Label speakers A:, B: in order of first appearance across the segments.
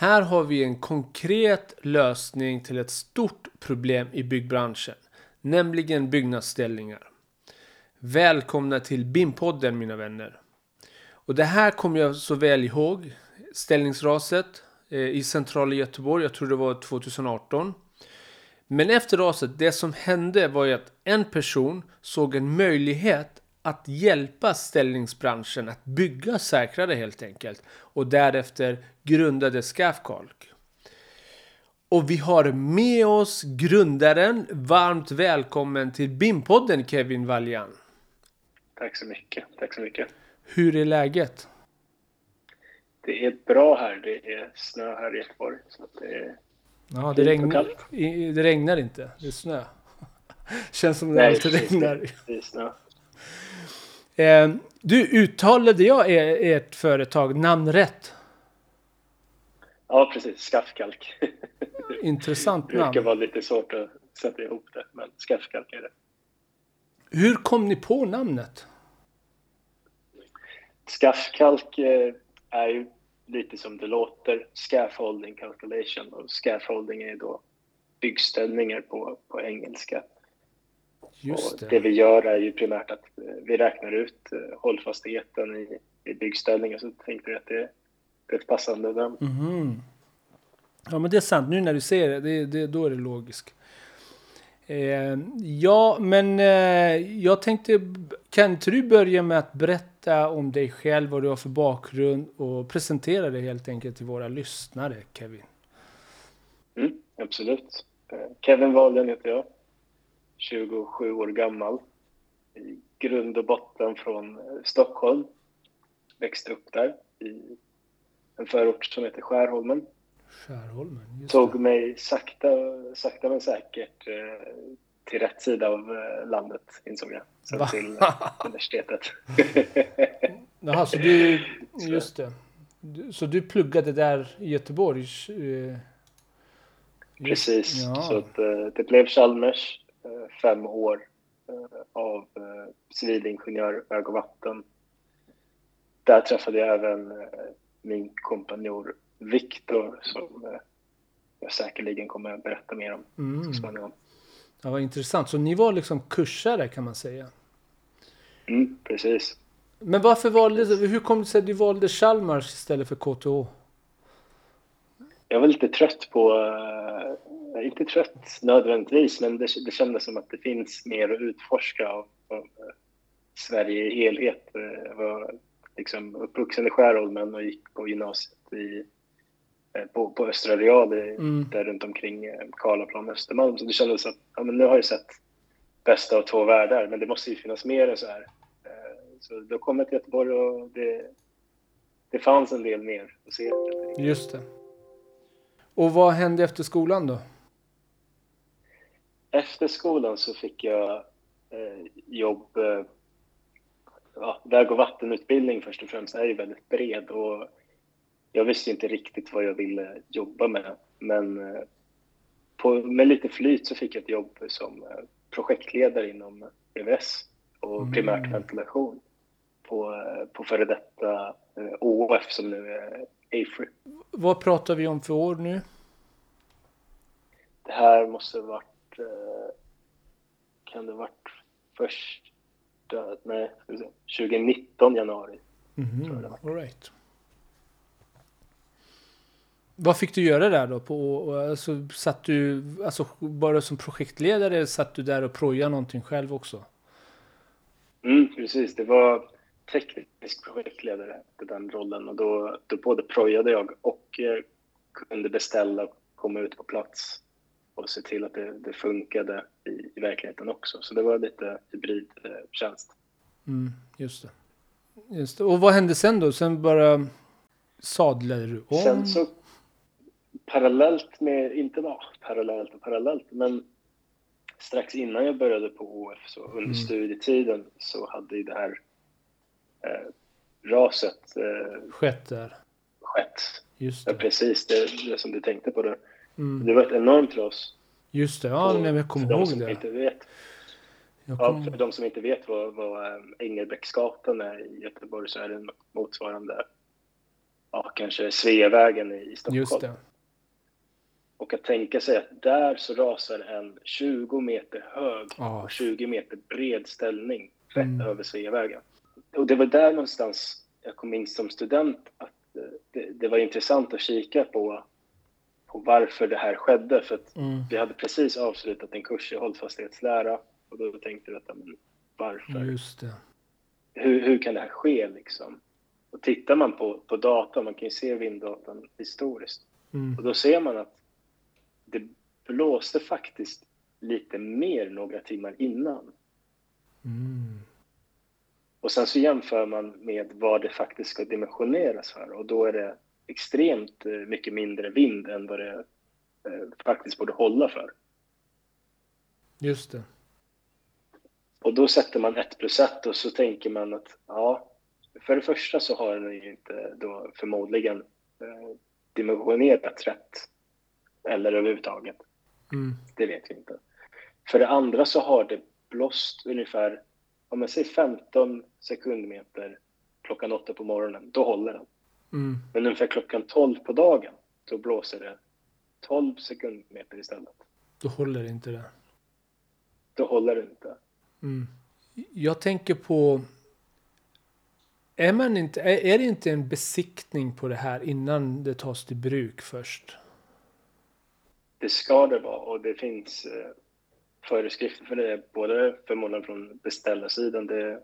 A: Här har vi en konkret lösning till ett stort problem i byggbranschen, nämligen byggnadsställningar. Välkomna till BIM-podden mina vänner. Och det här kommer jag så väl ihåg. Ställningsraset eh, i centrala Göteborg, jag tror det var 2018. Men efter raset, det som hände var ju att en person såg en möjlighet att hjälpa ställningsbranschen att bygga säkrare helt enkelt. Och därefter grundade Scafcalk. Och vi har med oss grundaren. Varmt välkommen till BIM-podden Kevin Valjan.
B: Tack så mycket. Tack så mycket.
A: Hur är läget?
B: Det är bra här. Det är snö här i Göteborg. Så det är
A: ja, det, regn... det regnar inte. Det är snö. Känns som det Nej, alltid regnar.
B: Det är snö.
A: Eh, du, uttalade jag e- ert företag namn rätt?
B: Ja, precis. Skaffkalk.
A: Intressant namn.
B: Det brukar vara lite svårt att sätta ihop det, men Skaffkalk är det.
A: Hur kom ni på namnet?
B: Skaffkalk eh, är ju lite som det låter, scaffolding calculation och scaffolding är då byggställningar på, på engelska. Just det. det. vi gör är ju primärt att eh, vi räknar ut eh, hållfastheten i, i byggställningen så tänkte vi att det, det är ett passande namn.
A: Mm. Ja men det är sant, nu när du ser det, det, det då är det logiskt. Eh, ja, men eh, jag tänkte, kan inte du börja med att berätta om dig själv, vad du har för bakgrund och presentera dig helt enkelt till våra lyssnare, Kevin?
B: Mm, absolut. Eh, Kevin Wahlgren heter jag. 27 år gammal. I grund och botten från eh, Stockholm. Växte upp där i en förort som heter Skärholmen.
A: Skärholmen, just
B: Tog det. mig sakta, sakta men säkert eh, till rätt sida av eh, landet, insåg jag. Sen till universitetet.
A: Jaha, så du, just det. Så du pluggade där i Göteborg?
B: Precis, ja. så det blev Chalmers fem år eh, av eh, civilingenjör, väg och vatten. Där träffade jag även min kompanjor Viktor som jag säkerligen kommer att berätta mer om mm. så småningom.
A: Ja, vad intressant. Så ni var liksom kursare kan man säga?
B: Mm, precis.
A: Men varför valde, hur kom det sig att du valde Chalmers istället för KTH?
B: Jag var lite trött på inte trött nödvändigtvis, men det, det kändes som att det finns mer att utforska av, av eh, Sverige i helhet. Eh, jag var liksom uppvuxen i Skärholmen och gick på gymnasiet i, eh, på, på Östra Real, mm. där runt omkring Karlaplan och Östermalm. Så det kändes att ja, men nu har jag sett bästa av två världar, men det måste ju finnas mer än så här. Så då kom jag till Göteborg och det, det fanns en del mer att se.
A: Just det. Och vad hände efter skolan då?
B: Efter skolan så fick jag eh, jobb, eh, ja, väg och vattenutbildning först och främst är ju väldigt bred och jag visste inte riktigt vad jag ville jobba med. Men eh, på, med lite flyt så fick jag ett jobb som eh, projektledare inom EVS och mm. primärt ventilation på, eh, på före detta eh, OF som nu är AFRY.
A: Vad pratar vi om för år nu?
B: Det här måste ha varit kan det varit första, nej, 2019 januari.
A: Mm -hmm. All right. Vad fick du göra där då? På, alltså, satt du alltså, bara som projektledare eller satt du där och projade någonting själv också?
B: Mm, precis, det var teknisk projektledare på den rollen och då, då både projade jag och eh, kunde beställa och komma ut på plats och se till att det, det funkade i, i, verkligheten också. Så det var lite hybridtjänst.
A: Mm, just, det. just det. Och vad hände sen då? Sen bara sadlade du om?
B: Sen så parallellt med, inte var parallellt och parallellt, men strax innan jag började på OF, så under mm. studietiden, så hade ju det här eh, raset eh,
A: skett där.
B: Skett. Just det. Ja, precis, det, det som du tänkte på. Det.
A: Mm.
B: Det var ett enormt ras.
A: Just det, ja, men jag kommer ihåg det.
B: Inte vet. Kom... Ja, för de som inte vet vad, vad Engelbrektsgatan är i Göteborg så är det motsvarande ja, kanske Sveavägen i Stockholm.
A: Just det.
B: Och att tänka sig att där så rasar en 20 meter hög
A: Ja.
B: och 20 meter bred ställning rätt
A: Mm.
B: över Sveavägen. Och det var där någonstans jag kom in som student att eh, det, det var intressant att kika på, på varför det här skedde. För att
A: Mm.
B: vi hade precis avslutat en kurs i hållfasthetslära och då tänkte vi att men varför?
A: Just det.
B: hur, hur kan det här ske liksom? Och tittar man på, på data, man kan ju se vinddatan historiskt,
A: Mm.
B: och då ser man att det blåste faktiskt lite mer några timmar innan.
A: Mm.
B: Och sen så jämför man med vad det faktiskt ska dimensioneras för och då är det extremt eh, mycket mindre vind än vad det eh, faktiskt borde hålla för.
A: Just det.
B: Och då sätter man ett plus ett och så tänker man att ja, för det första så har den ju inte då förmodligen eh, dimensionerats rätt. Eller överhuvudtaget.
A: Mm.
B: Det vet vi inte. För det andra så har det blåst ungefär, om man säger 15 sekundmeter klockan åtta på morgonen, då håller den.
A: Mm.
B: Men ungefär klockan 12 på dagen, då blåser det 12 sekundmeter istället.
A: Då håller inte det.
B: Då håller det inte.
A: Mm. Jag tänker på... Är, man inte, är, är det inte en besiktning på det här innan det tas till bruk först?
B: Det ska det vara och det finns eh, föreskrifter för det, både förmodligen från beställarsidan, det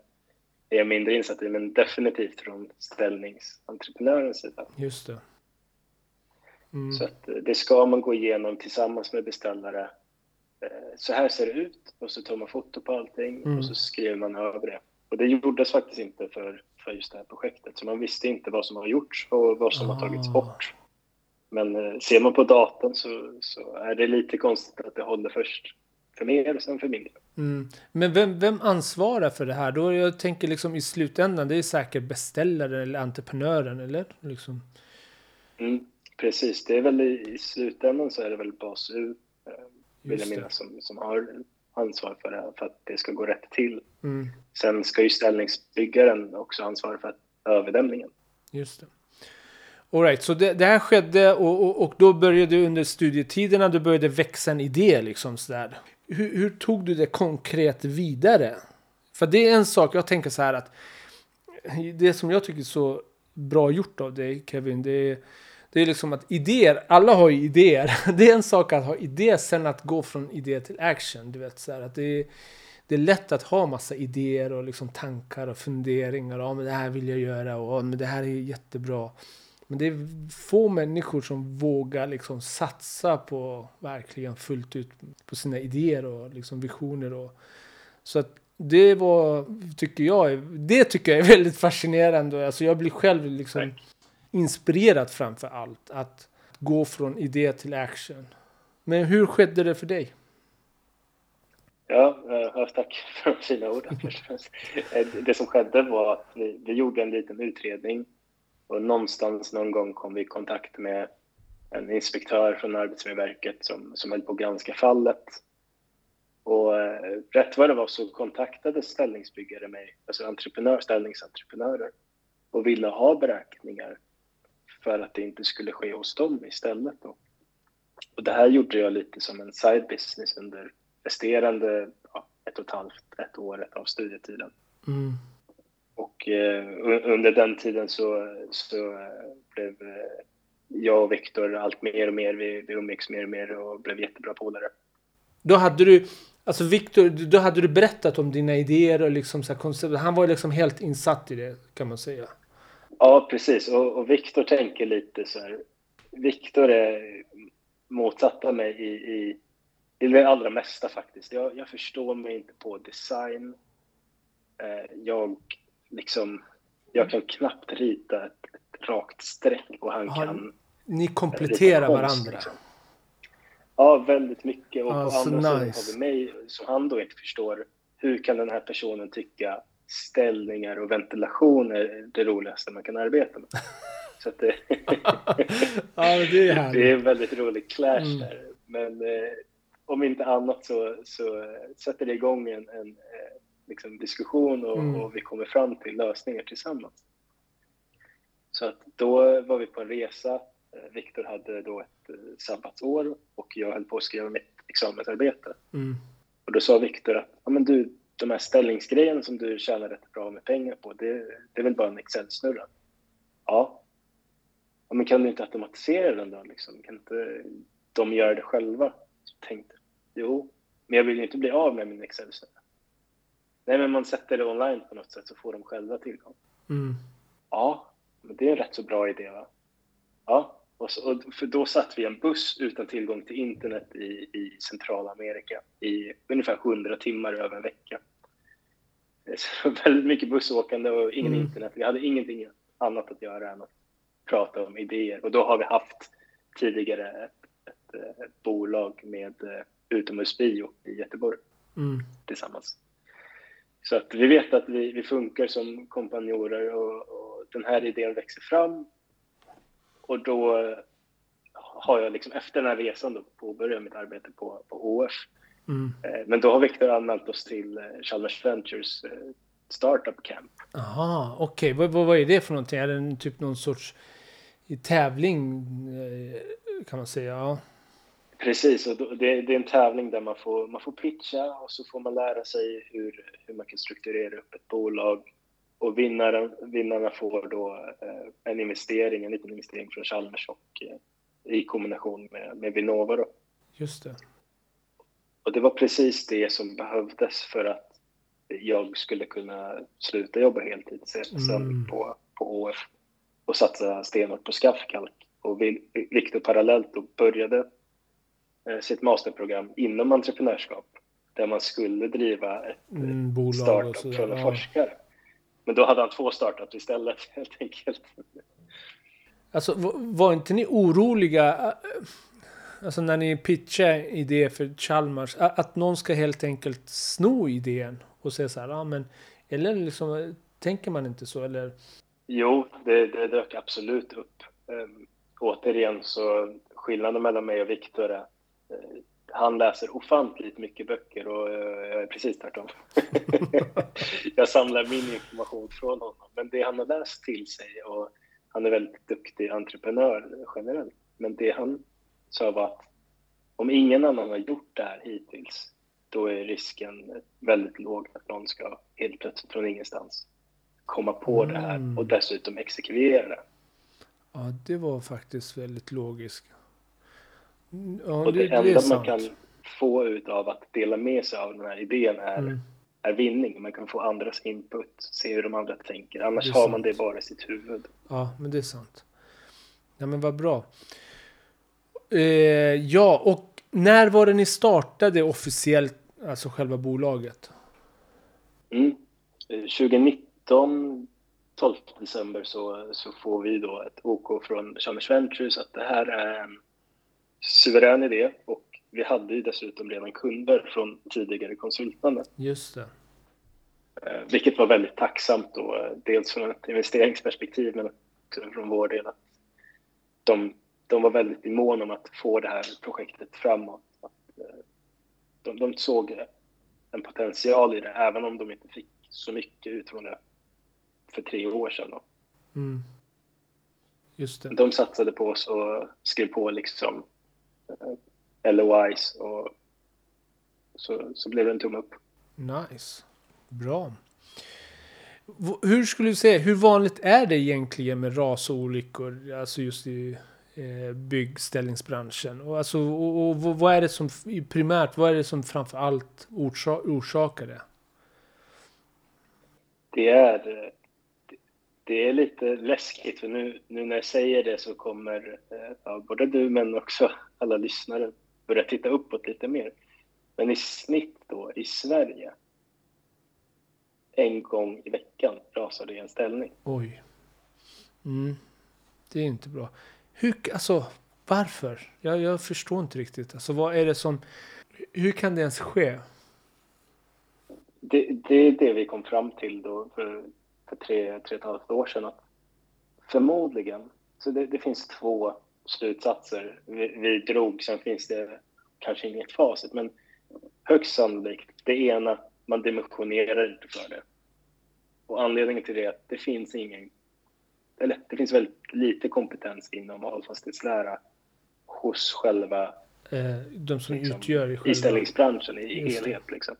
B: är jag mindre insatt i, men definitivt från ställningsentreprenörens sida.
A: Just det. Mm.
B: Så att eh, det ska man gå igenom tillsammans med beställare. Eh, Så här ser det ut och så tar man foto på allting
A: Mm.
B: och så skriver man över det. Och det gjordes faktiskt inte för, för just det här projektet, så man visste inte vad som har gjorts och vad som har tagits
A: Ah.
B: bort. Men eh, ser man på datorn så, så är det lite konstigt att det håller först för mer och sen för mindre.
A: Mm. Men vem, vem ansvarar för det här? Då jag tänker liksom i slutändan, det är säkert beställaren eller entreprenören, eller? Liksom.
B: Mm, precis, det är väl i, i slutändan så är det väl BASU, eh, vill jag minnas, som, som har ansvar för det här, för att det ska gå rätt till.
A: Mm.
B: Sen ska ju ställningsbyggaren också ansvara för överdämningen.
A: Just det. All right, så det, det här skedde och, och, och då började du under studietiderna, då började växa en idé liksom sådär. Hur, hur tog du det konkret vidare? För det är en sak, jag tänker så här att det som jag tycker är så bra gjort av dig Kevin, det är, det är liksom att idéer, alla har ju idéer. Det är en sak att ha idéer, sen att gå från idé till action. Du vet så här att det är, det är lätt att ha massa idéer och liksom tankar och funderingar. Ja, men det här vill jag göra och ja, men det här är jättebra. Men det är få människor som vågar liksom satsa på verkligen fullt ut på sina idéer och liksom visioner. Och, så att det var, tycker jag, det tycker jag är väldigt fascinerande. Alltså jag blir själv liksom inspirerad framför allt att gå från idé till action. Men hur skedde det för dig?
B: Ja, eh, tack för de fina orden. Eh, Det som skedde var att vi, vi gjorde en liten utredning och någonstans någon gång kom vi i kontakt med en inspektör från Arbetsmiljöverket som, som höll på att granska fallet. Och eh, rätt vad det var så kontaktade ställningsbyggare mig, alltså entreprenör, ställningsentreprenörer och ville ha beräkningar för att det inte skulle ske hos dem istället. Då. Och det här gjorde jag lite som en side business under resterande ja, ett och ett halvt, ett år av studietiden.
A: Mm.
B: Och eh, un- under den tiden så, så eh, blev eh, jag och Viktor allt mer och mer, vi, vi umgicks mer och mer och blev jättebra polare.
A: Då hade du, alltså Viktor, då hade du berättat om dina idéer och liksom så koncept. Han var liksom helt insatt i det kan man säga.
B: Ja, precis. Och, och Viktor tänker lite så här. Viktor är motsatta mig i, i, i det allra mesta faktiskt. Jag, jag förstår mig inte på design. Jag liksom, jag kan knappt rita ett, ett rakt streck och han
A: Han
B: kan
A: Ni kompletterar
B: konst,
A: varandra.
B: liksom. Ja, väldigt mycket. Och
A: Ja,
B: på andra sidan
A: nice.
B: har vi mig som han då inte förstår. Hur kan den här personen tycka ställningar och ventilation är det roligaste man kan arbeta med? Så att det,
A: Ja, det är härligt.
B: det är en väldigt rolig clash
A: Mm.
B: där. Men eh, om inte annat så, så eh, sätter det igång en, en eh, liksom diskussion och,
A: Mm.
B: och vi kommer fram till lösningar tillsammans. Så att då var vi på en resa. Eh, Viktor hade då ett eh, sabbatsår och jag höll på att skriva mitt examensarbete.
A: Mm.
B: Och då sa Viktor att ja, men du, de här ställningsgrejerna som du tjänar rätt bra med pengar på, det, det är väl bara en Excel-snurra? Ja. ja. Men kan du inte automatisera den då? Liksom? Kan inte de göra det själva? Så tänkte jo, men jag vill ju inte bli av med min Excel-snurra. Nej, men man sätter det online på något sätt så får de själva tillgång.
A: Mm.
B: Ja, men det är en rätt så bra idé va? Ja, och, så, och för då satt vi en buss utan tillgång till internet i, i Centralamerika i ungefär 100 timmar över en vecka. Så väldigt mycket bussåkande och ingen
A: Mm.
B: internet. Vi hade ingenting annat att göra än att prata om idéer. Och då har vi haft tidigare ett, ett, eh, ett bolag med eh, utomhusbio i Göteborg
A: Mm.
B: tillsammans. Så att vi vet att vi, vi funkar som kompanjorer och, och den här idén växer fram. Och då eh, har jag liksom efter den här resan då påbörjat mitt arbete på, på HF.
A: Mm.
B: Eh, Men då har Viktor anmält oss till eh, Chalmers Ventures Startup Camp.
A: Aha, okej. Vad, vad, vad är det för någonting? Är det en, typ någon sorts tävling kan man säga? Ja.
B: Precis, och det, det är en tävling där man får, man får pitcha och så får man lära sig hur, hur man kan strukturera upp ett bolag. Och vinnaren, vinnarna får då eh, en investering, en liten investering från Chalmers och eh, i kombination med, med Vinnova. Då.
A: Just det.
B: Och det var precis det som behövdes för att jag skulle kunna sluta jobba heltid sen,
A: Mm.
B: på, på OF och satsa stenhårt på skaffkalk. Och vi- Viktor parallellt då började sitt masterprogram inom entreprenörskap där man skulle driva ett eh,
A: Mm,
B: startup
A: sådär.
B: från en
A: Ja.
B: forskare. Men då hade han två startups istället helt enkelt.
A: Alltså var inte ni oroliga? eh, Alltså när ni pitchar idé för Chalmers. Att någon ska helt enkelt sno idén och säga så här. Ja, men, eller liksom, eh, tänker man inte så? Eller?
B: Jo, det, det dök absolut upp. Um, återigen så skillnaden mellan mig och Viktor är att eh, han läser ofantligt mycket böcker och eh, jag är precis tvärtom. jag samlar min information från honom. Men det han har läst till sig och han är väldigt duktig entreprenör generellt. Men det han sa var att om ingen annan har gjort det här hittills då är risken väldigt låg att någon ska helt plötsligt från ingenstans komma på det här
A: Mm.
B: och dessutom exekvera det.
A: Ja, det var faktiskt väldigt logiskt. Mm, Ja,
B: Och det,
A: det, det
B: enda man
A: sant.
B: kan få ut av att dela med sig av den här idén är,
A: Mm.
B: är vinning. Man kan få andras input, se hur de andra tänker. Annars
A: Det
B: har
A: sant.
B: man det bara i sitt huvud.
A: Ja, men det är sant. Ja, men vad bra. Eh, ja, och när var det ni startade officiellt, alltså själva bolaget?
B: Mm. Eh, 2019, 12 december, så, så får vi då ett OK från Chalmers Ventures att det här är en suverän idé och vi hade ju dessutom redan kunder från tidigare konsultande.
A: Just det.
B: Eh, vilket var väldigt tacksamt då, eh, dels från ett investeringsperspektiv men också från vår del. Att de, de var väldigt måna om att få det här projektet framåt. Att, eh, de, de såg en potential i det, även om de inte fick så mycket ut från det för tre år sedan. Då.
A: Mm. Just det.
B: De satsade på oss och skrev på liksom LOIs och så, så blev det en tumme upp.
A: Nice. Bra. Hur skulle du säga, hur vanligt är det egentligen med rasolyckor, alltså just i eh, byggställningsbranschen? Och, alltså, och, och vad- är det som primärt, vad är det som framför allt orsa, orsakar det?
B: Det är, eh, det är lite läskigt för nu, nu när jag säger det så kommer eh, ja, både du men också alla lyssnare börja titta uppåt lite mer. Men i snitt då i Sverige en gång i veckan rasar det en ställning.
A: Oj. Mm. Det är inte bra. Hur, alltså, varför? Jag, jag förstår inte riktigt. Alltså, vad är det som... Hur kan det ens ske?
B: Det, det är det vi kom fram till då för, för tre, tre och ett halvt år sedan. Att förmodligen, så det, det finns två slutsatser vi, vi drog, sen finns det kanske inget facit, men högst sannolikt, det ena, man dimensionerar inte för det. Och anledningen till det är att det finns ingen eller det finns väldigt lite kompetens inom hållfasthetslära hos själva
A: Eh, de som
B: liksom,
A: utgör själva...
B: i helhet. Liksom.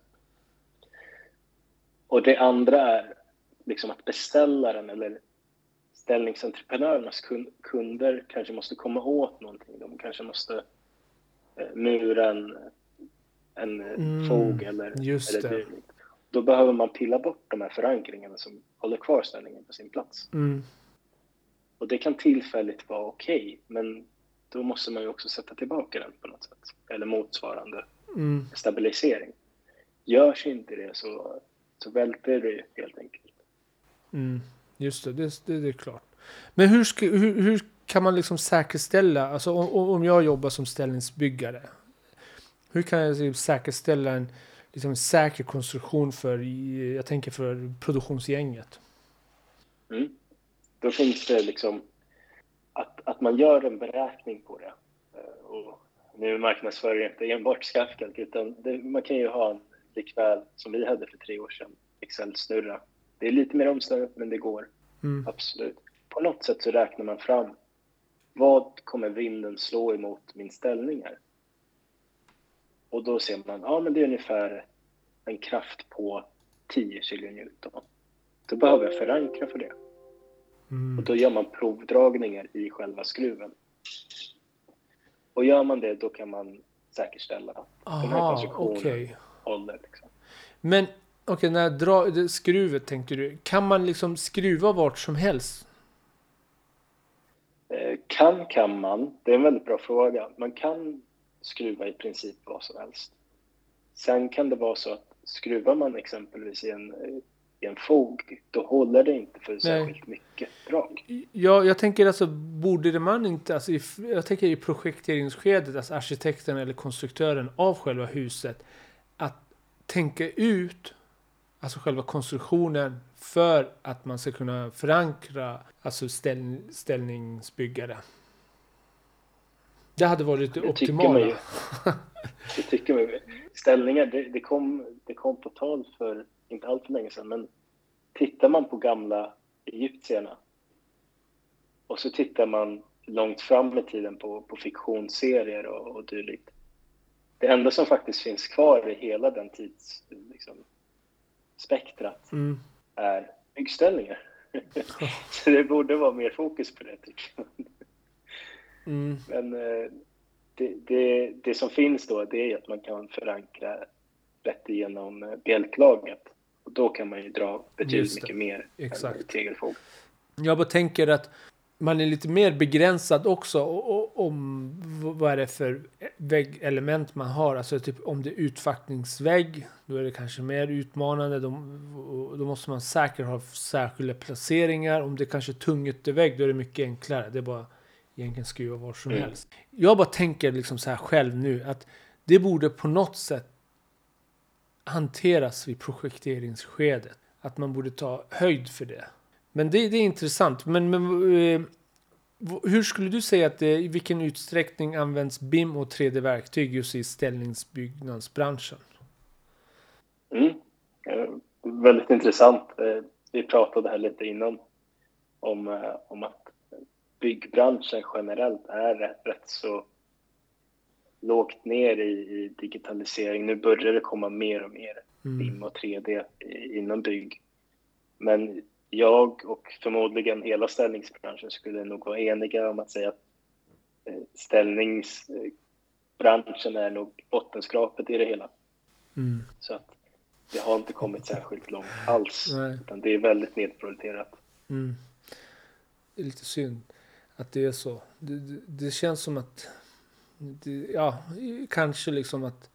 B: Och det andra är liksom att beställaren eller ställningsentreprenörernas kun- kunder kanske måste komma åt någonting. De kanske måste eh, mura en, en
A: Mm,
B: fog eller,
A: just
B: eller
A: det.
B: dylikt. Då behöver man pilla bort de här förankringarna som håller kvar ställningen på sin plats.
A: Mm,
B: Och det kan tillfälligt vara okej, men då måste man ju också sätta tillbaka den på något sätt. Eller motsvarande
A: mm,
B: stabilisering. Görs inte det så, så välter det helt enkelt
A: mm. Just det, det, det, det är klart. Men hur, ska, hur, hur kan man liksom säkerställa, alltså om, om jag jobbar som ställningsbyggare, hur kan jag liksom säkerställa en, liksom en säker konstruktion för, jag tänker för produktionsgänget?
B: Mm. Då finns det liksom att, att man gör en beräkning på det. Eh, och nu marknadsför jag inte enbart Skaftkalk utan det, man kan ju ha en likväl som vi hade för tre år sedan, Excel-snurra. Det är lite mer omständigt men det går
A: Mm,
B: absolut. På något sätt så räknar man fram vad kommer vinden slå emot min ställningar? Och då ser man, ja men det är ungefär en kraft på 10 kilonewton. Då behöver jag förankra för det. Och
A: mm,
B: då gör man provdragningar i själva skruven. Och gör man det, då kan man säkerställa att den här
A: aha,
B: konstruktionen
A: okej.
B: håller. Liksom.
A: Men okej, när drar det- skruvet tänkte du, kan man liksom skruva vart som helst?
B: Eh, Kan kan man? Det är en väldigt bra fråga. Man kan skruva i princip vad som helst. Sen kan det vara så att skruvar man exempelvis i en, i en fog, då håller det inte för särskilt mycket drag.
A: Ja, jag tänker alltså, borde det man inte, alltså i, jag tänker i projekteringsskedet, alltså arkitekten eller konstruktören av själva huset, att tänka ut, alltså själva konstruktionen för att man ska kunna förankra, alltså ställ, ställningsbyggare. Det hade varit det
B: tycker man
A: optimala.
B: Det tycker man ju. Ställningar, det, det, kom, det kom på tal för inte allt för länge sedan, men tittar man på gamla egyptierna och så tittar man långt fram i tiden på, på fiktionsserier och, och dylikt. Det enda som faktiskt finns kvar i hela den tids liksom, spektrat
A: Mm.
B: är byggställningar. så det borde vara mer fokus på det tycker jag.
A: Mm.
B: Men eh, det, det, det som finns då det är att man kan förankra rätt igenom eh, bjälklaget. Och då kan man ju dra betydligt mycket mer
A: Exakt.
B: än tegelfåg.
A: Jag bara tänker att man är lite mer begränsad också om vad är det för väggelement man har. Alltså typ om det är utfackningsvägg, då är det kanske mer utmanande. Då, måste man säkert ha särskilda placeringar. Om det kanske är tungyttervägg, då är det mycket enklare. Det är bara egentligen skruva var som
B: Mm.
A: helst. Jag bara tänker liksom så här själv nu att det borde på något sätt hanteras vid projekteringsskedet. Att man borde ta höjd för det. Men det, det är intressant. Men, men eh, hur skulle du säga att det, i vilken utsträckning används BIM och 3D-verktyg just i ställningsbyggnadsbranschen?
B: Mm. Eh, väldigt intressant. Eh, vi pratade här lite innan om, om att byggbranschen generellt är rätt, rätt så lågt ner i, i digitalisering. Nu börjar det komma mer och mer
A: Mm.
B: BIM och 3D i- inom bygg. Men jag och förmodligen hela ställningsbranschen skulle nog vara eniga om att säga att eh, ställningsbranschen är nog bottenskrapet i det hela.
A: Mm.
B: Så att det har inte kommit särskilt långt alls,
A: Nej.
B: utan det är väldigt nedprioriterat.
A: Mm. Det är lite synd att det är så. Det, det, det känns som att, det, ja, kanske liksom att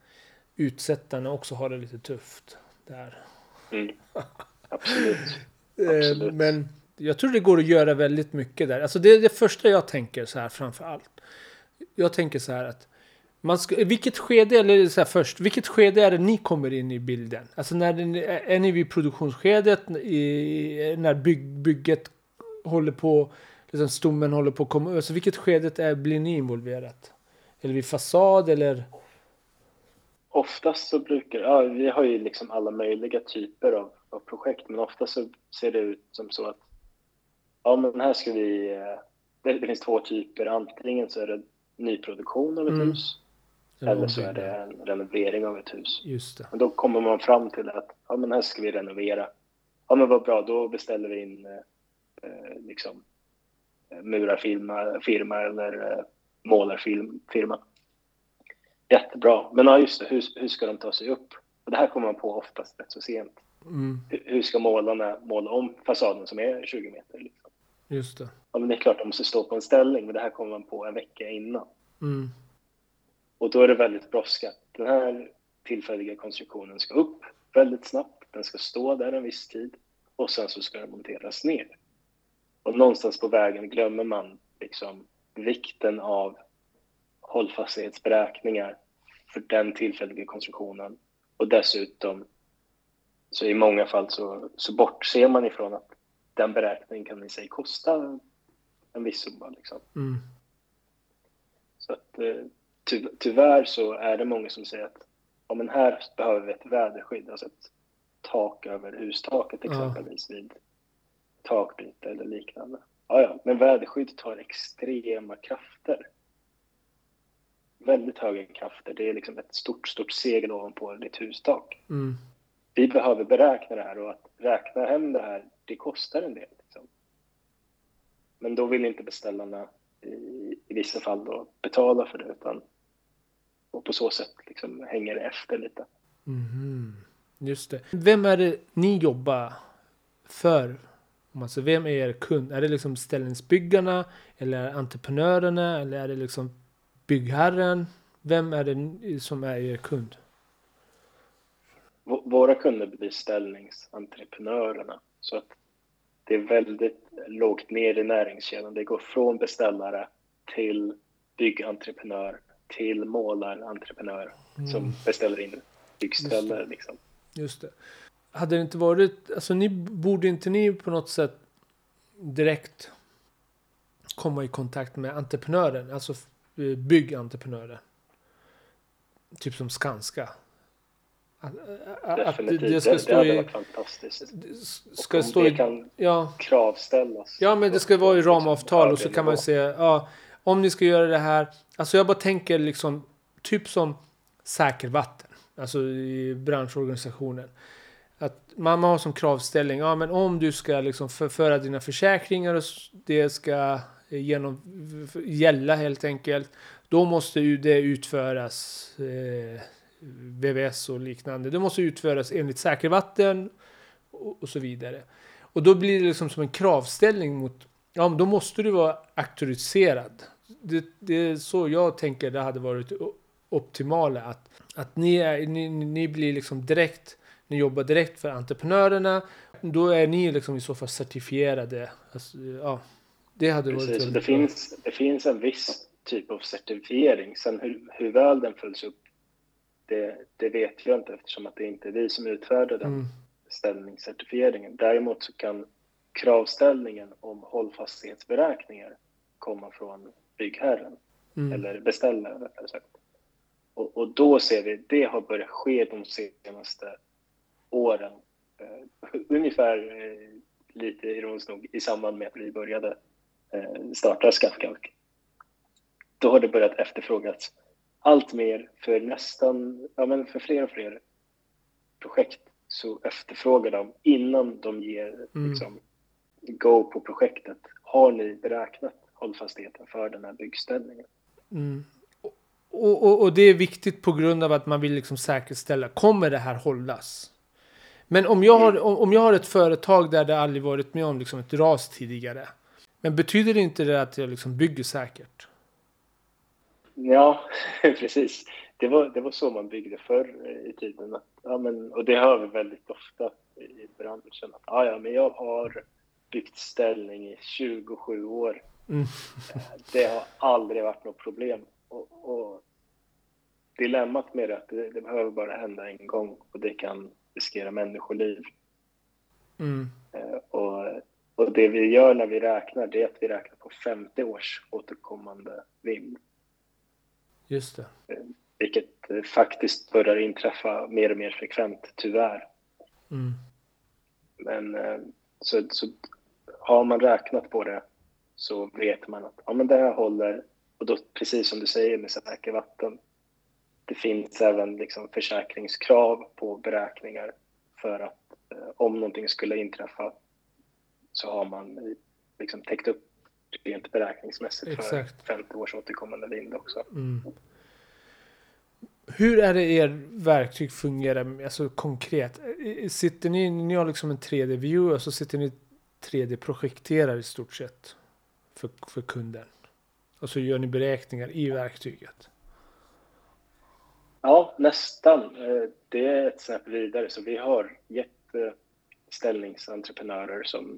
A: utsättarna också har det lite tufft där.
B: Mm. Absolut.
A: Eh,
B: Absolut.
A: Men jag tror det går att göra väldigt mycket där. Alltså det är det första jag tänker så här framför allt. Jag tänker så här att man ska, vilket skede, eller så här först, vilket skede är det ni kommer in i bilden? Alltså när den, är ni vid produktionsskedet, i, när bygg, bygget håller på, liksom stommen håller på att komma, alltså vilket skedet är, blir ni involverat? Eller vid fasad eller?
B: Oftast så brukar, ja, vi har ju liksom alla möjliga typer av, av projekt, men ofta så ser det ut som så att ja men här ska vi, eh, det, finns två typer, antingen så är det nyproduktion av ett
A: Mm.
B: hus eller så är det en renovering av ett hus.
A: Just det.
B: Men då kommer man fram till att ja, men här ska vi renovera. Ja, men vad bra, då beställer vi in eh, eh, liksom, eh, murarfirma firma eller eh, målarfirma. Jättebra. Men ja, just det, hur, hur ska de ta sig upp? Och det här kommer man på oftast rätt så sent.
A: Mm.
B: Hur, ska målarna måla om fasaden som är 20 meter? Liksom?
A: Just det.
B: Ja, men det är klart de måste stå på en ställning, men det här kommer man på en vecka innan.
A: Mm.
B: Och då är det väldigt brådskande. Den här tillfälliga konstruktionen ska upp väldigt snabbt. Den ska stå där en viss tid och sen så ska den monteras ner. Och någonstans på vägen glömmer man liksom vikten av hållfasthetsberäkningar för den tillfälliga konstruktionen. Och dessutom så i många fall så, så bortser man ifrån att den beräkningen kan i sig kosta en viss summa. Liksom.
A: Mm.
B: Så att, eh, ty, tyvärr så är det många som säger att ja, men här behöver vi ett väderskydd, alltså ett tak över hustaket
A: Ja.
B: exempelvis vid takbyte eller liknande. Ja, ja, men väderskydd tar extrema krafter. Väldigt höga krafter. Det är liksom ett stort, stort segel ovanpå ditt hustak.
A: Mm.
B: Vi behöver beräkna det här och att räkna hem det här, det kostar en del. Liksom. Men då vill inte beställarna i, i vissa fall då betala för det utan och på så sätt liksom hänger det efter lite.
A: Mm, Just det. Vem är det ni jobbar för? Alltså vem är er kund? Är det liksom ställningsbyggarna? Eller entreprenörerna? Eller är det liksom byggherren? Vem är det som är er kund?
B: Våra kunder blir ställningsentreprenörerna så att det är väldigt lågt ner i näringskedjan. Det går från beställare till byggentreprenör till målarentreprenör som beställer in byggställer. Liksom.
A: Just det. Hade det inte varit, alltså ni borde inte ni på något sätt direkt komma i kontakt med entreprenören, alltså eh, byggentreprenören? Typ som Skanska. Att, att att det,
B: Definitivt.
A: det ska
B: det, det
A: stå
B: hade
A: i,
B: varit fantastiskt.
A: det ska stå
B: det kan
A: ja,
B: kravställas.
A: Ja, men det ska vara i ramavtal och så kan man säga, ja, om ni ska göra det här. Alltså jag bara tänker liksom, typ som säker vatten, alltså i branschorganisationen. Att man har som kravställning, ja men om du ska liksom förföra dina försäkringar och det ska genom, f- gälla helt enkelt. Då måste ju det utföras eh, VVS och liknande. Det måste utföras enligt säker vatten och, och så vidare. Och då blir det liksom som en kravställning mot, ja men då måste du vara auktoriserad. Det, det är så jag tänker det hade varit optimala. Att, att ni, är, ni, ni blir liksom direkt, ni jobbar direkt för entreprenörerna. Då är ni liksom i så fall certifierade. Alltså, ja, det hade varit
B: Precis,
A: väldigt
B: det
A: bra.
B: finns, det finns en viss typ av certifiering. Sen hur, hur väl den följs upp, det, det vet jag inte eftersom att det inte är vi som utfärdar den
A: Mm,
B: ställningscertifieringen. Däremot så kan kravställningen om hållfasthetsberäkningar komma från byggherren
A: mm,
B: eller beställaren rättare sagt. Och, och då ser vi, det har börjat ske de senaste åren. Eh, ungefär eh, lite ironiskt nog i samband med att vi började eh, starta Skattkalk. Då har det börjat efterfrågas allt mer för nästan, ja men för fler och fler projekt så efterfrågar de innan de ger
A: Mm.
B: liksom, go på projektet. Har ni beräknat hållfastheten för den här byggställningen?
A: mm. Och, och, och det är viktigt på grund av att man vill liksom säkerställa, kommer det här hållas? Men om jag har, om, om jag har ett företag där det aldrig varit med om liksom ett ras tidigare. Men betyder det inte det att jag liksom bygger säkert?
B: Ja, precis. Det var, det var så man byggde förr i tiden. Att, ja, men, och det hör vi väldigt ofta i branschen. Att, ja, ja, men jag har byggt ställning i 27 år.
A: Mm.
B: Det har aldrig varit något problem. Och, och dilemmat med det är att det, det behöver bara hända en gång och det kan riskera människoliv.
A: Mm.
B: Eh, Och, och det vi gör när vi räknar, det är att vi räknar på 50 års återkommande vind.
A: Just det.
B: vilket faktiskt börjar inträffa mer och mer frekvent, tyvärr.
A: Mm.
B: Men eh, så, så har man räknat på det så vet man att ja, men det här håller. Och då, precis som du säger med säker vatten, det finns även liksom försäkringskrav på beräkningar för att eh, om någonting skulle inträffa så har man liksom täckt upp rent beräkningsmässigt Exakt. för 50 års återkommande vind också. Mm.
A: Hur är det er verktyg fungerar alltså konkret? Sitter ni, ni har liksom en 3D-view och så sitter ni 3D-projekterar i stort sett för, för kunden? Och så gör ni beräkningar i verktyget?
B: Ja, nästan. Eh, det är ett snäpp vidare. Så vi har jätteställningsentreprenörer som eh,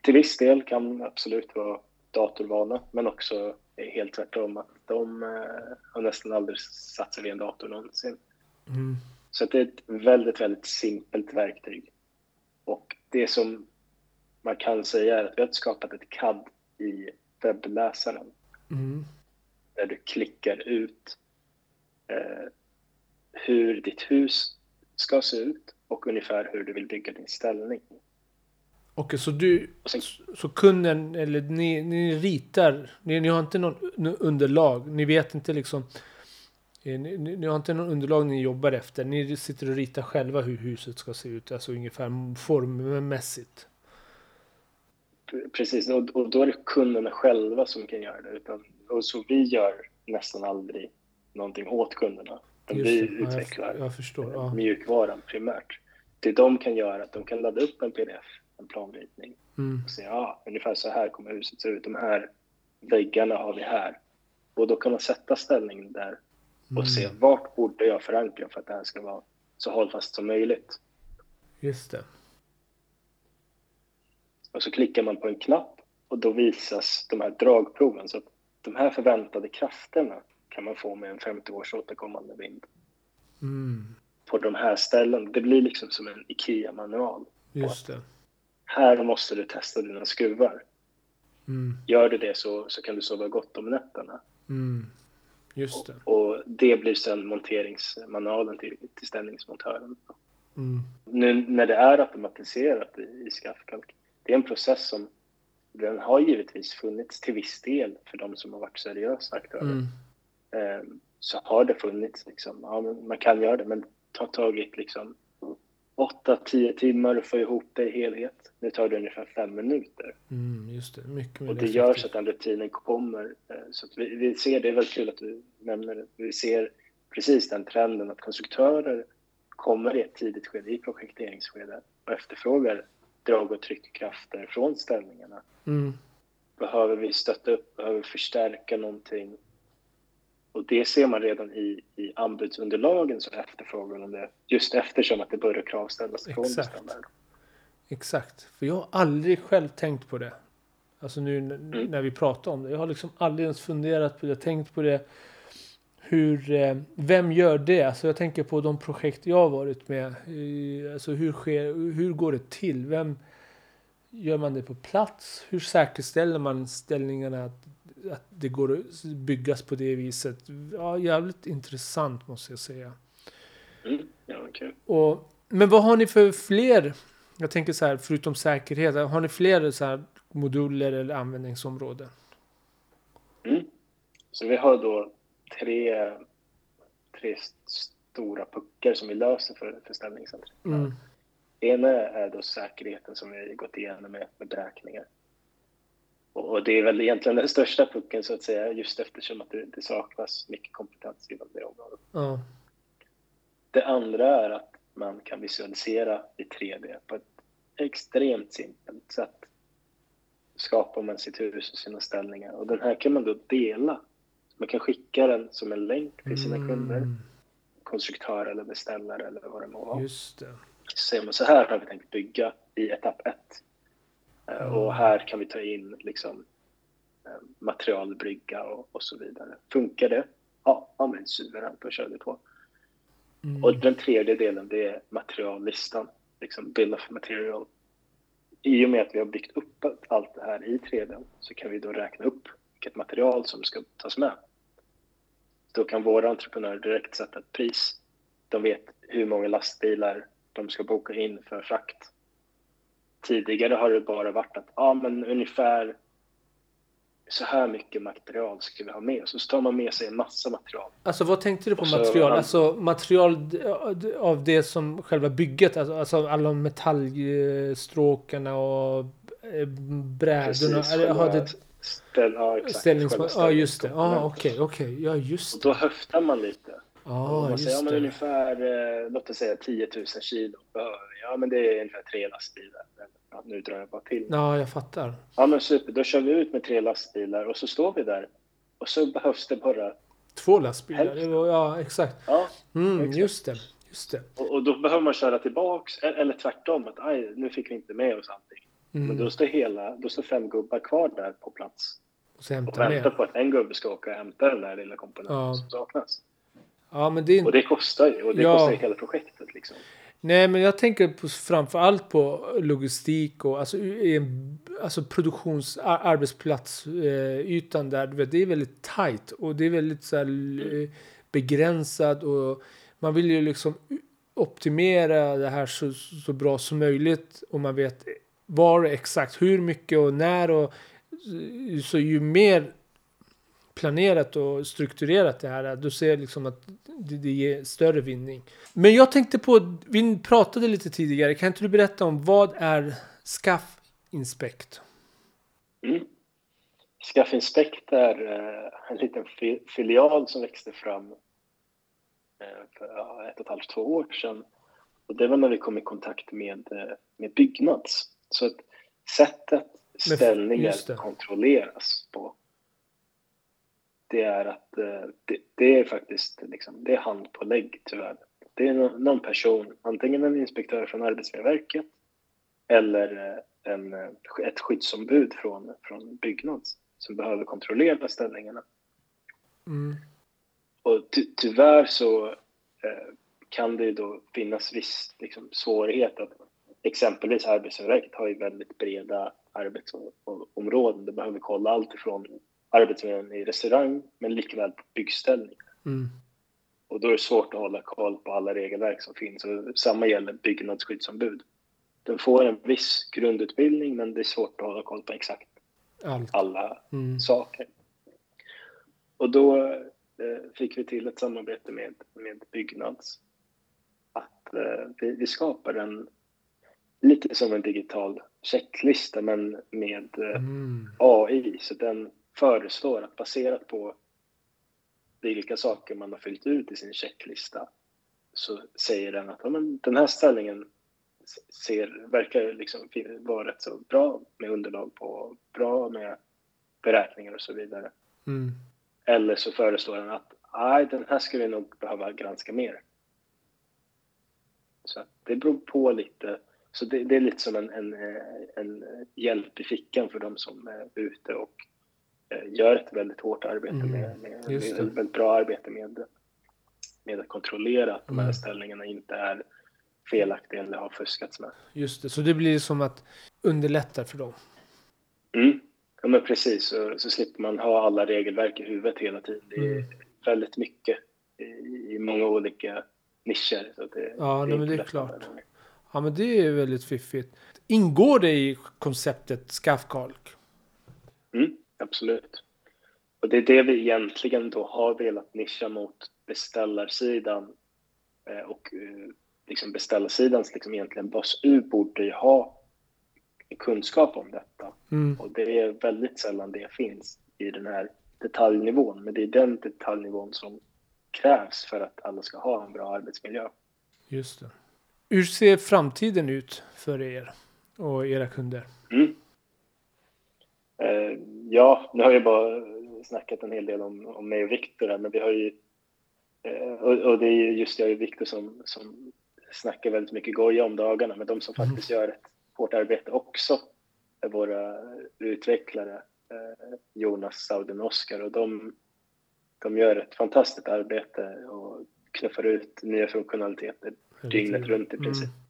B: till viss del kan absolut vara datorvana, men också helt tvärtom. Att de eh, har nästan aldrig satt sig vid en dator någonsin. Mm. Så det är ett väldigt, väldigt simpelt verktyg. Och det som man kan säga är att vi har skapat ett CAD i webbläsaren. Mm. Där du klickar ut eh, hur ditt hus ska se ut och ungefär hur du vill bygga din ställning.
A: Okej, så du, sen, så kunden, eller ni, ni ritar, ni, ni har inte någon underlag, ni vet inte liksom, eh, ni, ni, har inte någon underlag ni jobbar efter, ni sitter och ritar själva hur huset ska se ut, alltså ungefär formmässigt.
B: Precis, och, och då är det kunderna själva som kan göra det, utan, och så vi gör nästan aldrig någonting åt kunderna. Just, vi utvecklar
A: jag, jag förstår, ja.
B: mjukvaran primärt. Det de kan göra är att de kan ladda upp en pdf en planritning. Mm. Och säga, ja, ungefär så här kommer huset se ut. De här väggarna har vi här. Och då kan man sätta ställningen där och mm. se vart borde jag förankra för att det här ska vara så hållfast som möjligt.
A: Just det.
B: Och så klickar man på en knapp och då visas de här dragproven. Så att de här förväntade krafterna kan man få med en 50 års återkommande vind. Mm. På de här ställena. Det blir liksom som en IKEA-manual.
A: Just det
B: här måste du testa dina skruvar. Mm. Gör du det så, så kan du sova gott om nätterna.
A: Mm. Just det.
B: Och, och, det blir sen monteringsmanualen till, till ställningsmontören. Mm. Nu när det är automatiserat i, i Skaffkalk, det är en process som den har givetvis funnits till viss del för de som har varit seriösa aktörer. Mm. Um, så har det funnits, liksom, ja, man kan göra det, men har tagit liksom 8-10 timmar att få ihop det i helhet. Nu tar det ungefär fem minuter.
A: Mm, just det. Mycket
B: och det gör så att den rutinen kommer. Eh, så vi, vi, ser, det är väldigt kul att du nämner det, vi ser precis den trenden att konstruktörer kommer i ett tidigt skede, i projekteringsskedet och efterfrågar drag och tryckkrafter från ställningarna. Mm. Behöver vi stötta upp, behöver vi förstärka någonting? Och det ser man redan i, i anbudsunderlagen som efterfrågan om det. Just eftersom att det börjar kravställas från beställaren.
A: Exakt. För jag har aldrig själv tänkt på det. Alltså nu mm. när vi pratar om det. Jag har liksom aldrig ens funderat på det, tänkt på det. Hur, eh, vem gör det? Alltså jag tänker på de projekt jag har varit med. Alltså hur, sker, hur går det till? Vem Gör man det på plats? Hur säkerställer man ställningarna att att det går att byggas på det viset. Ja, jävligt intressant måste jag säga.
B: Mm, ja, okay.
A: Och, men vad har ni för fler, jag tänker så här, förutom säkerhet, har ni fler så här moduler eller användningsområden?
B: Mm. Så vi har då tre, tre stora puckar som vi löser för, för ställningscentret. Mm. Ena är då säkerheten som vi gått igenom med, med beräkningar. Och det är väl egentligen den största pucken så att säga, just eftersom att det, det saknas mycket kompetens inom det området.
A: Mm.
B: Det andra är att man kan visualisera i 3D på ett extremt simpelt sätt. Skapar man sitt hus och sina ställningar. Och den här kan man då dela. Man kan skicka den som en länk till sina mm. kunder. Konstruktör eller beställare eller vad det må vara.
A: Just det.
B: Så säger man så här har vi tänkt bygga i etapp 1. Mm. Och här kan vi ta in liksom, eh, materialbrygga och, och så vidare. Funkar det? Ja, ja men suveränt, då kör vi på. Mm. Och den tredje delen, det är materiallistan, liksom bill of material. I och med att vi har byggt upp allt det här i 3D så kan vi då räkna upp vilket material som ska tas med. Då kan våra entreprenörer direkt sätta ett pris. De vet hur många lastbilar de ska boka in för frakt tidigare har det bara varit att ja, men ungefär så här mycket material ska vi ha med oss. Så tar man med sig en massa material.
A: Alltså vad tänkte du på
B: så-
A: material?
B: han-
A: Alltså material av det som själva bygget, alltså, alltså alla metallstråkarna och eh, brädorna.
B: Precis,
A: Eller, har
B: själva
A: det
B: ställ, ja, exakt,
A: ställnings... Ja, just det. Ja,
B: ställningskomponenten.
A: okej, okej. Ja, just
B: Och
A: det.
B: då höftar man lite.
A: Ja,
B: man säger, ja, men ungefär, eh, låt oss säga 10 000 kilo behöver vi. Ja, men det är ungefär tre lastbilar. Ja, nu drar jag bara till.
A: Ja, jag fattar.
B: Ja, men super. Då kör vi ut med tre lastbilar och så står vi där. Och så behövs det bara...
A: Två lastbilar.
B: Hälften.
A: Ja, exakt.
B: Ja,
A: Mm,
B: Exakt.
A: just det. Just det.
B: och, och då behöver man köra tillbaks. e- Eller tvärtom. Att aj, nu fick vi inte med oss allting. Men
A: Mm.
B: då står, hela, då står fem gubbar kvar där på plats.
A: Och
B: Och väntar
A: med.
B: på att en gubbe ska åka och hämta den där lilla komponenten
A: Ja.
B: som saknas.
A: Ja, men det
B: Och det kostar ju. Och det
A: Ja.
B: kostar ju hela projektet liksom.
A: Nej, men jag tänker på, framför allt på logistik och alltså, en, alltså produktions där. Vet, det är väldigt tight och det är väldigt så här, eh, begränsad och man vill ju liksom optimera det här så, så bra som möjligt och man vet var exakt hur mycket och när och så ju mer planerat och strukturerat det här, du ser liksom att det, det ger större vinning. Men jag tänkte på, vi pratade lite tidigare, kan inte du berätta om vad är Scaff Inspect?
B: Mm. Scaff Inspect är eh, en liten fi- filial som växte fram eh, för ett och ett halvt, två år sedan. Och det var när vi kom i kontakt med, eh, med Byggnads. Så att sättet ställningar kontrolleras på det är att eh, det, det är faktiskt liksom, det är handpålägg tyvärr. Det är nå- någon person, antingen en inspektör från Arbetsmiljöverket eller eh, en, eh, ett skyddsombud från, från Byggnads som behöver kontrollera ställningarna.
A: Mm.
B: Och ty, tyvärr så eh, kan det ju då finnas viss liksom, svårighet att exempelvis Arbetsmiljöverket har ju väldigt breda arbetsområden. Det behöver kolla allt ifrån arbetsmiljön i restaurang men likväl på byggställning.
A: Mm.
B: Och då är det svårt att hålla koll på alla regelverk som finns. Och samma gäller byggnadsskyddsombud. Den får en viss grundutbildning men det är svårt att hålla koll på exakt
A: Allt.
B: alla
A: Mm.
B: saker. Och då eh, fick vi till ett samarbete med, med Byggnads. Att eh, vi, vi skapar en lite som en digital checklista men med eh,
A: Mm.
B: AI. Så den föreslår att baserat på vilka saker man har fyllt ut i sin checklista så säger den att ja, men den här ställningen ser, verkar liksom vara rätt så bra med underlag på bra med beräkningar och så vidare.
A: Mm.
B: Eller så föreslår den att nej, den här skulle vi nog behöva granska mer. Så det beror på lite. Så det, det är lite som en, en, eh, en hjälp i fickan för de som är ute och gör ett väldigt hårt arbete
A: Mm,
B: med, med,
A: det.
B: ett väldigt bra arbete med, med att kontrollera att de här
A: Mm.
B: ställningarna inte är felaktiga eller har fuskats med.
A: Just det, så det blir som att underlätta för dem.
B: Mm. Ja, men precis. Så, så slipper man ha alla regelverk i huvudet hela tiden. Det är
A: Mm.
B: väldigt mycket i, i många olika nischer. Så det,
A: Ja, men det är
B: inte lätt att-
A: klart. Ja, men det är väldigt fiffigt. Ingår det i konceptet skaffkalk?
B: Mm, absolut. Och det är det vi egentligen då har velat nischa mot beställarsidan. Eh, och eh, liksom beställarsidans liksom egentligen bas-U borde ju ha kunskap om detta.
A: Mm.
B: Och det är väldigt sällan det finns i den här detaljnivån. Men det är den detaljnivån som krävs för att alla ska ha en bra arbetsmiljö.
A: Just det. Hur ser framtiden ut för er och era kunder?
B: Mm. Eh, ja, nu har jag bara snackat en hel del om, om mig och Viktor här, men vi har ju... Eh, och, och det är ju just jag och Viktor som, som snackar väldigt mycket goja om dagarna, men de som
A: Mm.
B: faktiskt gör ett hårt arbete också är våra utvecklare, eh, Jonas, Sauden och Oskar, och de, de gör ett fantastiskt arbete och knuffar ut nya funktionaliteter dygnet runt i princip.
A: Mm.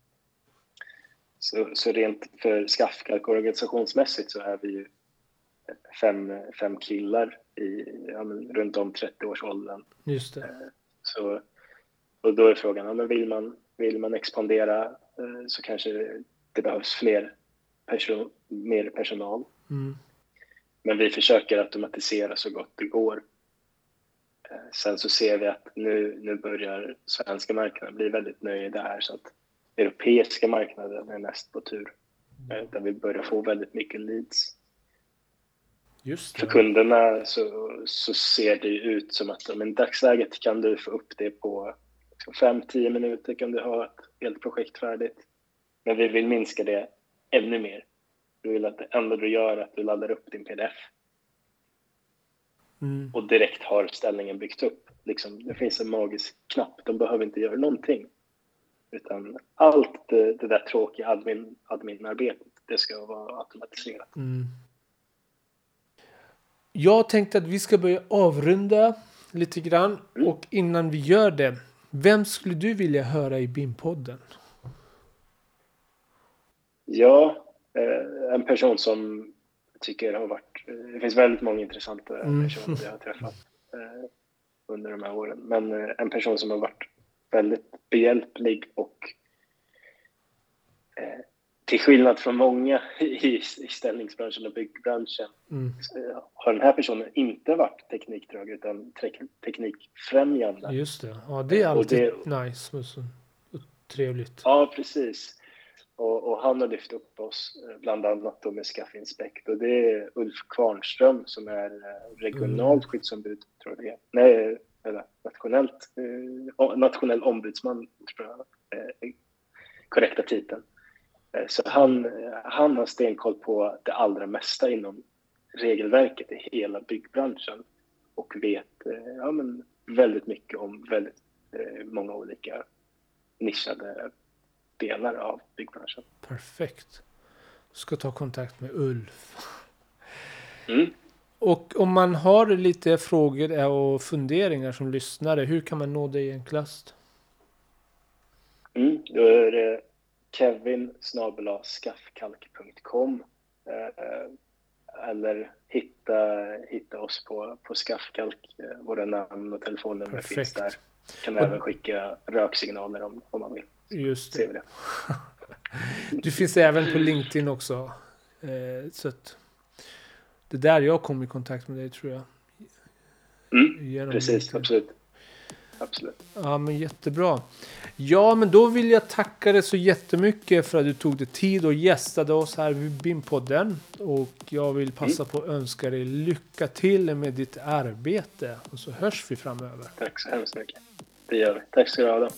B: Så, så rent för Skaffkalk organisationsmässigt så är vi ju fem, fem killar i, ja, men, runt om 30-årsåldern.
A: Just det.
B: Så, och då är frågan, ja, men vill, man, vill man expandera eh, så kanske det behövs fler person, mer personal.
A: Mm.
B: Men vi försöker automatisera så gott det går. Eh, sen så ser vi att nu, nu börjar svenska marknaden bli väldigt nöjda här så att europeiska marknaden är näst på tur. Eh, Där vi börjar få väldigt mycket leads. För kunderna så, så ser det ut som att men i dagsläget kan du få upp det på 5-10 minuter kan du ha ett helt projekt färdigt. Men vi vill minska det ännu mer. Vi vill att det enda du gör är att du laddar upp din pdf
A: Mm.
B: och direkt har ställningen byggt upp. Liksom, det finns en magisk knapp, de behöver inte göra någonting. Utan allt det, det där tråkiga admin, adminarbetet, det ska vara automatiserat.
A: Mm. Jag tänkte att vi ska börja avrunda lite grann.
B: Mm.
A: Och innan vi gör det. Vem skulle du vilja höra i BIM-podden?
B: Ja, eh, en person som jag tycker har varit... eh, Det finns väldigt många intressanta
A: Mm.
B: personer jag har träffat eh, under de här åren. Men en person som har varit väldigt behjälplig och till skillnad från många i, i ställningsbranschen och byggbranschen
A: Mm.
B: har den här personen inte varit teknikdrag utan tek, teknikfrämjande.
A: Just det. Ja, det är alltid
B: det-
A: nice. Och trevligt.
B: Ja, precis. Och, och han har lyft upp oss, eh, bland annat då med Skaff Inspect. Och det är Ulf Kvarnström som är eh, regionalt skyddsombud, tror jag det är. Nej, eller nationellt, eh, nationell ombudsman, tror jag eh, korrekta titeln. Eh, så han, han har stenkoll på det allra mesta inom regelverket i hela byggbranschen och vet eh, ja, men väldigt mycket om väldigt eh, många olika nischade delar av byggbranschen.
A: Perfekt. Ska ta kontakt med Ulf.
B: Mm.
A: Och om man har lite frågor och funderingar som lyssnare. Hur kan man nå dig enklast?
B: Mm. Då är det kevin skaffkalk.com eh, eller hitta, hitta oss på, på Skaffkalk. Eh, Våra namn och telefonnummer finns
A: Perfekt.
B: där. Kan
A: Och-
B: även skicka röksignaler om, om man vill.
A: Just det.
B: det.
A: Du finns även på LinkedIn också. Eh, så att det är där jag kom i kontakt med dig tror jag.
B: Mm. Precis,
A: LinkedIn.
B: absolut. Absolut.
A: Ja, men jättebra. Ja, men då vill jag tacka dig så jättemycket för att du tog dig tid och gästade oss här vid BIM-podden. Och jag vill passa på att önska dig lycka till med ditt arbete. Och så hörs vi framöver.
B: Tack så hemskt mycket. Det gör vi. Tack ska du ha. Då.